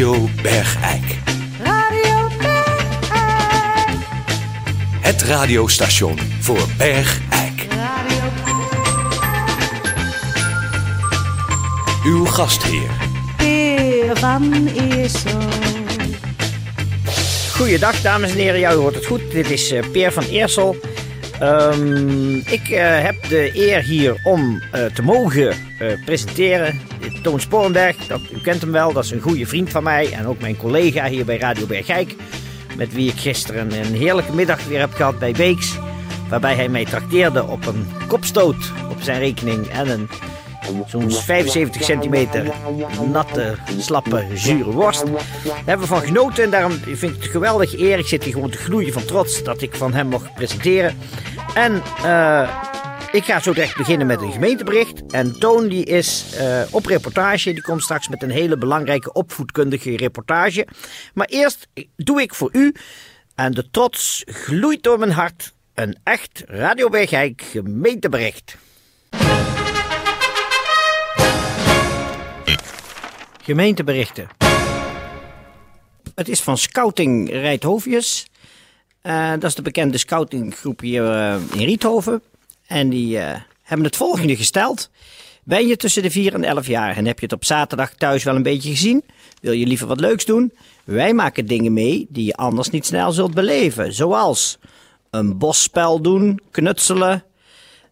Radio Bergijk. Radio Bergijk. Het radiostation voor Bergijk. Radio Uw gastheer Peer van Eersel. Goeiedag dames en heren, ja, u hoort het goed. Dit is eh, Peer van Eersel. Ehm, ik eh, heb de eer hier om eh, te mogen eh, presenteren. Toon Sporenberg, dat, u kent hem wel, dat is een goede vriend van mij en ook mijn collega hier bij Radio Bergijk. Met wie ik gisteren een heerlijke middag weer heb gehad bij Beeks. Waarbij hij mij trakteerde op een kopstoot op zijn rekening en een zo'n 75 centimeter natte, slappe, zure worst. Daar hebben we van genoten en daarom vind ik het een geweldige eer. Ik zit hier gewoon te gloeien van trots dat ik van hem mocht presenteren. En eh, ik ga zo direct beginnen met een gemeentebericht. En Toon die is eh, op reportage. Die komt straks met een hele belangrijke opvoedkundige reportage. Maar eerst doe ik voor u, en de trots gloeit door mijn hart, een echt Radio Bergijk gemeentebericht. Gemeenteberichten. Het is van Scouting Rijthoofjes. Eh, dat is de bekende scoutinggroep hier eh, in Riethoven. En die eh, hebben het volgende gesteld. Ben je tussen de 4 en 11 jaar en heb je het op zaterdag thuis wel een beetje gezien? Wil je liever wat leuks doen? Wij maken dingen mee die je anders niet snel zult beleven. Zoals een bosspel doen, knutselen,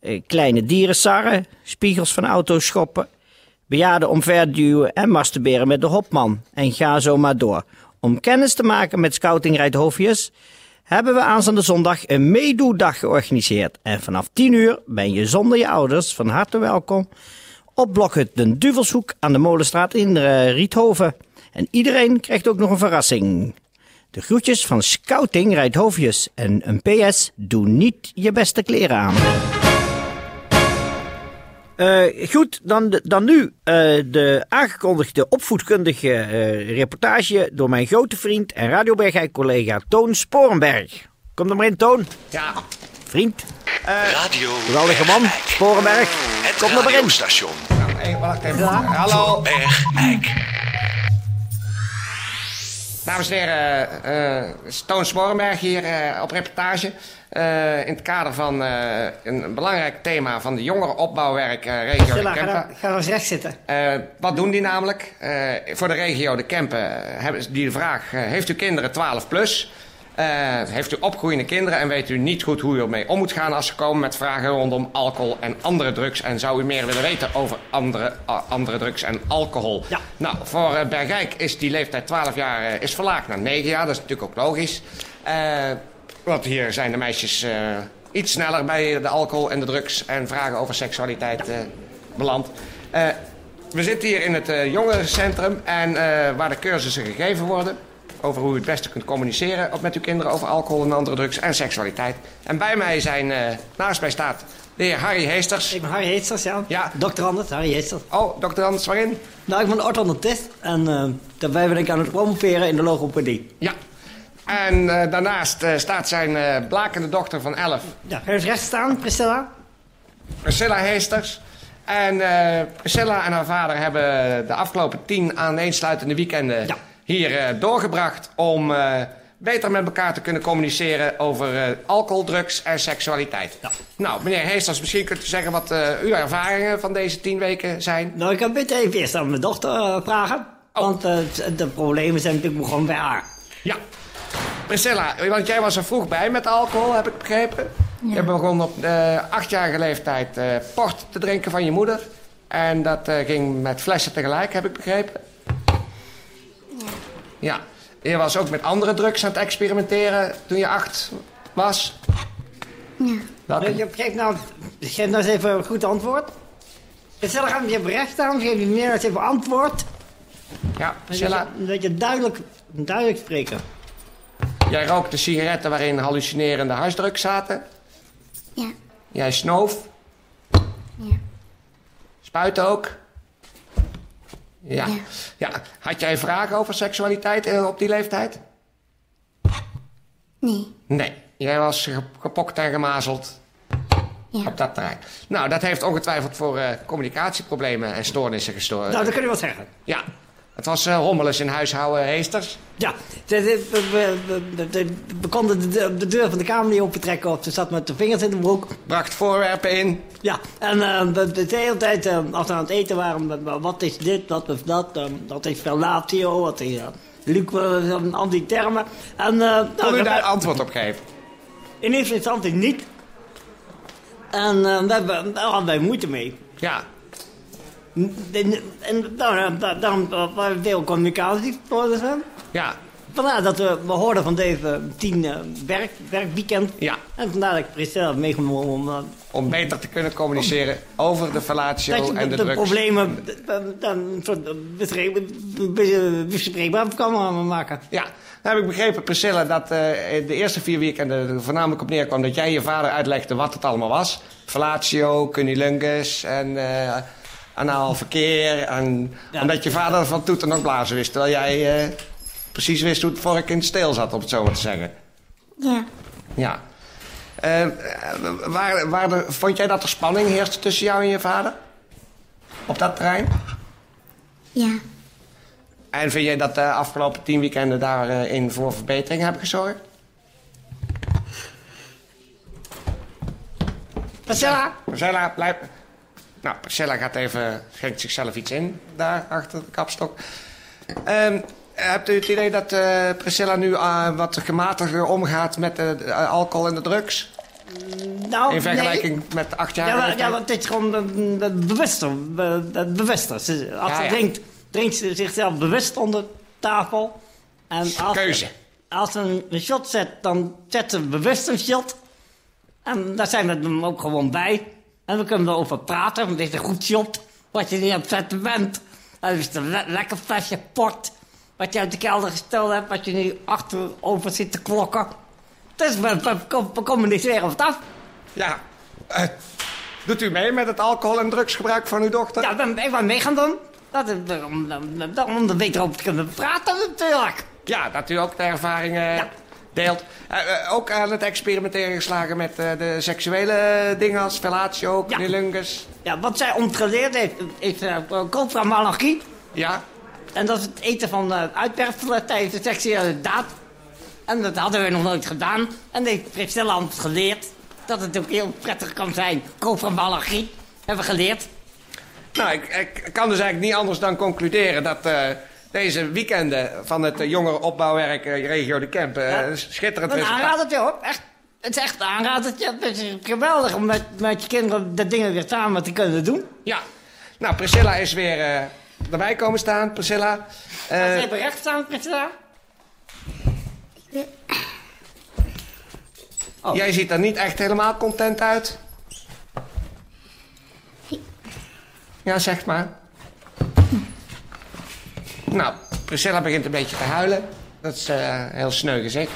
eh, kleine dieren sarren, spiegels van auto's schoppen, bejaarden omverduwen en masturberen met de hopman. En ga zo maar door. Om kennis te maken met Scouting Rijthoofjes hebben we aanstaande zondag een meedoedag georganiseerd. En vanaf 10 uur ben je zonder je ouders van harte welkom op Blokhut Den Duvelshoek aan de Molenstraat in eh, Riethoven. En iedereen krijgt ook nog een verrassing. De groetjes van Scouting Rijthoofjes en een PS, doe niet je beste kleren aan. Eh, goed, dan, dan nu eh, de aangekondigde opvoedkundige eh, reportage door mijn grote vriend en Radio Bergijk collega Toon Sporenberg. Kom er maar in, Toon. Ja, Vriend, Radio geweldige man. Sporenberg. Het Kom er maar in. radiostation nou, hey, wacht even. Hallo, Bergijk. Dames en heren. eh Toon Sporenberg hier eh, op reportage. In het kader van een belangrijk thema van de jongerenopbouwwerk regio de ga, Kempen. ga daar eens recht zitten. Wat doen die namelijk? Voor de regio de Kempen hebben die de vraag... heeft u kinderen 12 plus? Eh, heeft u opgroeiende kinderen en weet u niet goed hoe u ermee om moet gaan... als ze komen met vragen rondom alcohol en andere drugs... en zou u meer willen weten over andere, andere drugs en alcohol? Ja. Nou, voor eh, Bergijk is die leeftijd 12 jaar eh, is verlaagd naar 9 jaar. Dat is natuurlijk ook logisch. Want hier zijn de meisjes iets sneller bij de alcohol en de drugs... en vragen over seksualiteit beland. We zitten hier in het jongerencentrum en waar de cursussen gegeven worden over hoe u het beste kunt communiceren met uw kinderen over alcohol en andere drugs en seksualiteit. En bij mij zijn, eh, naast mij staat de heer Harry Heesters. Ik ben Harry Heesters, ja. Ja. Dokter Anders, Harry Heesters. Oh, dokter Anders, waarin? Nou, ik ben orthodontist en eh, daarbij ben ik aan het promoveren in de logopedie. Ja. En eh, daarnaast staat zijn blakende dochter van 11, Ja, ga eens recht staan, Priscilla. Priscilla Heesters. En Priscilla en haar vader hebben de afgelopen tien aaneensluitende weekenden Ja. Hier eh, doorgebracht om eh, beter met elkaar te kunnen communiceren over eh, alcohol, drugs en seksualiteit. Ja. Nou, meneer Heesters, misschien kunt u zeggen wat eh, uw ervaringen van deze tien weken zijn. Nou, ik kan beter even eerst aan mijn dochter vragen. Oh. Want de problemen zijn natuurlijk gewoon bij haar. Ja. Priscilla, want jij was er vroeg bij met alcohol, heb ik begrepen. Je begon op eh, achtjarige leeftijd eh, port te drinken van je moeder. En dat eh, ging met flessen tegelijk, heb ik begrepen. Ja. Je was ook met andere drugs aan het experimenteren toen je acht was. Ja. Welke? Je geef nou, geef nou eens even een goed antwoord. Priscilla, ga je even recht staan, geef je meer eens even antwoord. Ja, Dat Priscilla. je, dat je duidelijk, duidelijk spreken. Jij rookte sigaretten waarin hallucinerende harddrugs zaten. Ja. Jij snoof. Ja. Spuiten ook. Ja. Ja. ja. Had jij vragen over seksualiteit eh, op die leeftijd? Nee. Nee. Jij was ge- gepokt en gemazeld Ja. op dat terrein. Nou, dat heeft ongetwijfeld voor eh, communicatieproblemen en stoornissen gestoord. Nou, dat kun je wel zeggen. Ja. Het was eh, hommeles in huishouden heesters. Ja, we, we- we- de- we konden de, de, de deur van de kamer niet opentrekken of ze zat met de vingers in de broek. Bracht voorwerpen in. Ja, en eh, de, hele tijd eh, als we aan het eten waren, wat is dit, wat is dat, wat is fellatio, wat is uh, Luc, uh, al die termen. En, Kon nou, u we- daar antwoord op geven? in eerste instantie niet. En daar hadden wij moeite mee. Ja. En, en daar- daar- daarom eh, waren we veel communicatie voor de Ja. Vandaar dat we, we hoorden van deze tien eh, werk, werkweekend. Ja. En vandaar dat ik Priscilla heb meegenomen om... eh, Om beter te kunnen communiceren over de fellatio en de, de, drugs. problemen eh, dan bespreekbaar kan maken. Ja, nou heb ik begrepen, Priscilla, dat eh, de eerste vier weekenden voornamelijk op neerkwam dat jij je vader uitlegde wat het allemaal was. Fellatio, cunnilingus en anaal verkeer. En, Ja. Omdat je vader van toeten nog blazen wist, terwijl jij eh, precies wist hoe het vork in het steel zat, om het zo maar te zeggen. Ja. Ja. Eh, eh, waar, waar vond jij dat er spanning heerste tussen jou en je vader? Op dat terrein? Ja. En vind jij dat de afgelopen tien weekenden daarin voor verbetering hebben gezorgd? Priscilla? Priscilla, blijf... Nou, Priscilla gaat even... schenkt zichzelf iets in, daar achter de kapstok. Ehm, hebt u het idee dat eh, Priscilla nu eh, wat gematigder omgaat met de, de alcohol en de drugs? Nou, In vergelijking met acht jaar Ja, leeftijd? ja, want het is gewoon eh, eh, bewuster. be- eh, bewuster. Ze- Als ze ja. drinkt, drinkt ze zichzelf bewust onder tafel. En als, Keuze. Als ze een, shot zet, dan zet ze bewust een shot. En daar zijn we dan ook gewoon bij. En we kunnen erover praten, want dit is een goed shot. Wat je niet aan het zetten bent. Dat is een le- lekker flesje port. Wat je uit de kelder gesteld hebt, wat je nu achterover zit te klokken. Dus we, we, we communiceren het af. Ja. Eh, doet u mee met het alcohol- en drugsgebruik van uw dochter? Ja, ik ben, ik mee gaan doen. Dat is om, om, om, om er beter over te kunnen praten natuurlijk. Ja, dat u ook de ervaringen Ja. Eh, eh, ook aan het experimenteren geslagen met eh, de seksuele dingen als fellatio, Ja. cunnilingus. Ja, wat zij ons geleerd heeft, is uh. Ja. En dat is het eten van uh, uitwerpselen tijdens de seksuele daad. En dat hadden we nog nooit gedaan. En heeft Priscilla ons geleerd dat het ook heel prettig kan zijn. Copramalagie hebben we geleerd. Nou, ik, ik kan dus eigenlijk niet anders dan concluderen dat deze weekenden van het uh, jongerenopbouwwerk uh, regio De Kemp uh, Ja. schitterend Een aanradertje hoor. Echt, het is echt een aanradertje. Het is geweldig om met, met je kinderen de dingen weer samen te kunnen doen. Ja. Nou, Priscilla is weer eh, erbij komen staan. Priscilla. eh, Als even recht staan, Priscilla. Oh. Jij ziet er niet echt helemaal content uit. Ja, zeg maar. Nou, Priscilla begint een beetje te huilen. Dat is eh, heel sneu gezegd.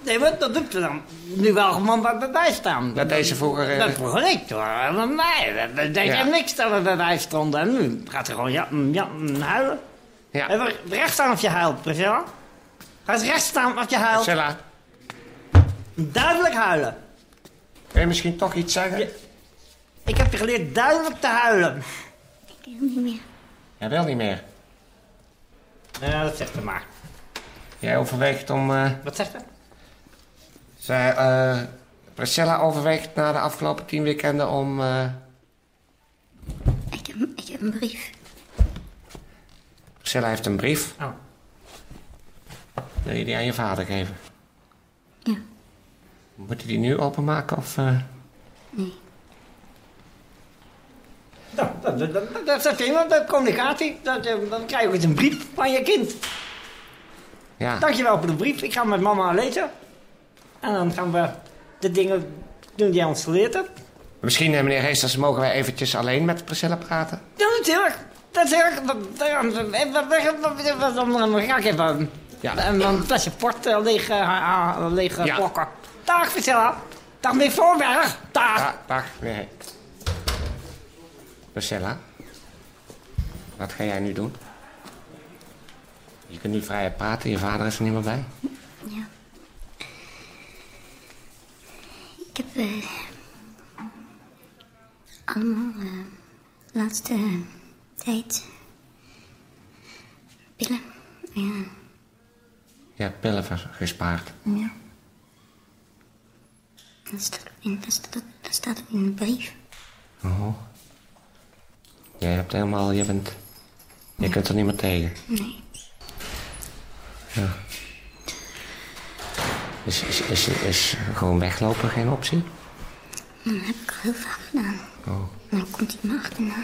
Nee, maar dat doet ze dan nu wel gewoon bij, bij bij staan. Dat deze vroeger... eh, Dat vroeger niet hoor. Maar mij, dat deed Ja. ja. niks dat we bij wij stonden. En nu gaat ze gewoon ja, ja, huilen. ja. Even recht staan als je huilt, Priscilla. Ga eens recht staan als je huilt. Priscilla, Duidelijk huilen. wil je misschien toch iets zeggen? Ja. Ik heb je geleerd duidelijk te huilen. Ik wil niet meer. Jij wil niet meer. Ja, dat zegt ze maar. Jij overweegt om... eh, Wat zegt ze? zij, eh, Priscilla overweegt na de afgelopen tien weekenden om... eh, Ik heb, ik heb een brief. Priscilla heeft een brief. Oh. Wil je die aan je vader geven? Ja. Moet hij die nu openmaken of... eh? Nee. Nou, dat, dat, dat, dat is dat communicatie. Dat, eh, dan krijg je ook eens een brief van je kind. Ja. Dankjewel voor de brief. Ik ga met mama lezen. En dan gaan we de dingen doen die jij ons geleerd hebt. Misschien, eh, meneer Heesters, mogen wij eventjes alleen met Priscilla praten? Ja, natuurlijk. Natuurlijk. Dan- dan- dan- dan- ga ik even Ja. een, flesje port eh, leeg, eh, eh, leeg eh, Ja. Dag, Priscilla. Dag, meneer Voorberg. Dag. Dag, meneer Priscilla, wat ga jij nu doen? Je kunt nu vrij praten, je vader is er niet meer bij. Ja. Ik heb eh, allemaal eh, laatste tijd pillen. Ja, Je hebt pillen gespaard. ja. Dat staat, in, dat, staat, dat staat in de brief. Oh. Jij hebt helemaal, je bent... Je kunt er niet meer tegen. Nee. Ja. Is, is, is, is gewoon weglopen geen optie? Dat heb ik al heel vaak gedaan. Oh, dan komt hij me achterna.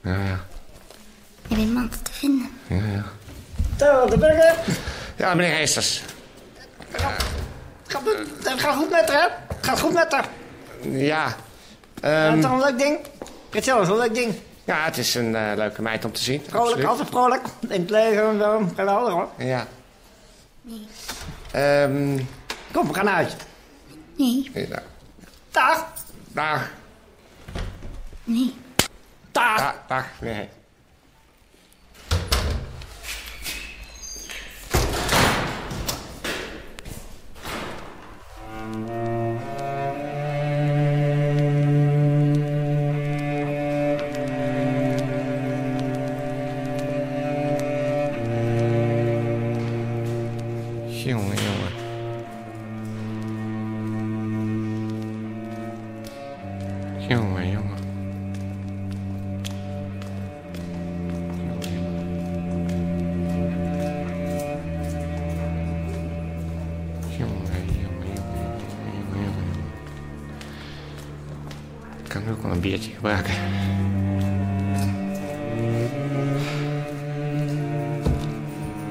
ja, ja. Je weet me altijd te vinden. Ja, ja. Zo, de burger. Ja, meneer Heesters. Gaat, het gaat goed met haar, hè? Gaat goed met haar. Ja. Ja, ehm, het is een leuk ding. Christian, is een leuk ding. Ja, het is een eh, leuke meid om te zien. Vrolijk, absoluut. altijd vrolijk. In het leven en zo. Geweldig hoor. Ja. Ehm Kom, we gaan naar huis. Nee, ja. Dag. Dag. nee. Dag. Dag, dag, nee. Силы его. Как он бьет их врага?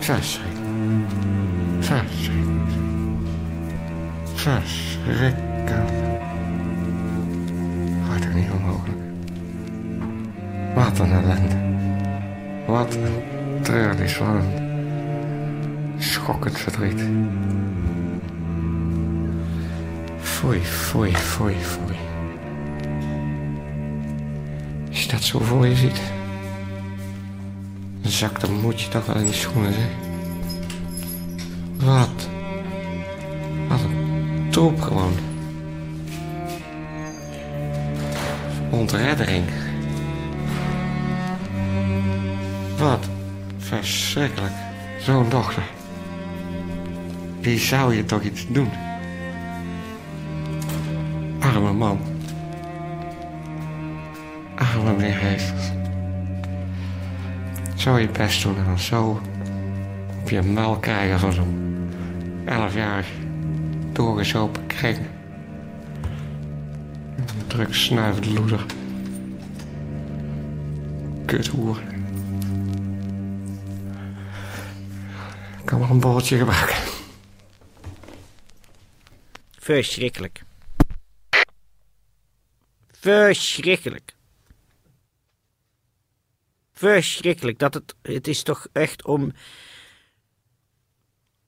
Хорошо. Verschrikkelijk. Verschrikkelijk. Verschrikkelijk. Gaat er niet onmogelijk. Wat een ellende. Wat een treurnis van een schokkend verdriet. Foei, foei, foei, foei. Als je dat zo voor je ziet, dan zakt de moedje toch wel in de schoenen, zeg. Wat? Wat een troep gewoon. Ontreddering. Wat verschrikkelijk. Zo'n dochter. Die zou je toch iets doen? Arme man. Arme meneer Heesters. Zo je best doen en dan zo op je muil krijgen van zo'n elfjarig doorgezopen kring. Een druk snuivende loeder. Kuthoer. Ik kan wel een borreltje gebruiken. Verschrikkelijk. Verschrikkelijk. Verschrikkelijk. Dat het, het is toch echt om.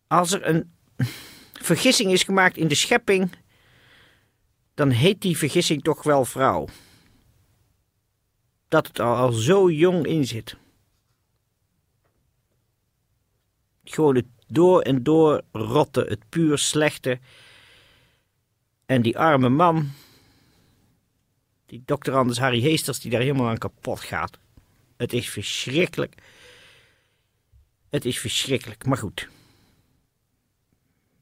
Als er een vergissing is gemaakt in de schepping. dan heet die vergissing toch wel vrouw. Dat het er al zo jong in zit. Gewoon het door en door rotte, het puur slechte. En die arme man, die dokter Anders Harry Heesters, die daar helemaal aan kapot gaat. Het is verschrikkelijk. Het is verschrikkelijk, maar goed.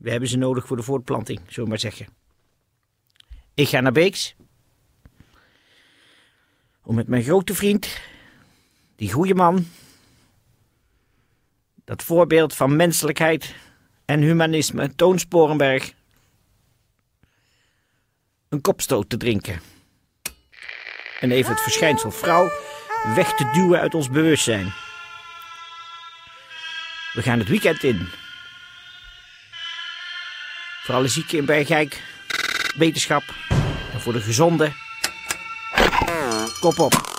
We hebben ze nodig voor de voortplanting, zullen we maar zeggen. Ik ga naar Beeks. Om met mijn grote vriend, die goede man, dat voorbeeld van menselijkheid en humanisme, Toon Sporenberg, een kopstoot te drinken. En even het verschijnsel vrouw weg te duwen uit ons bewustzijn. We gaan het weekend in. Voor alle zieken in Bergijk, wetenschap en voor de gezonde. Kop op.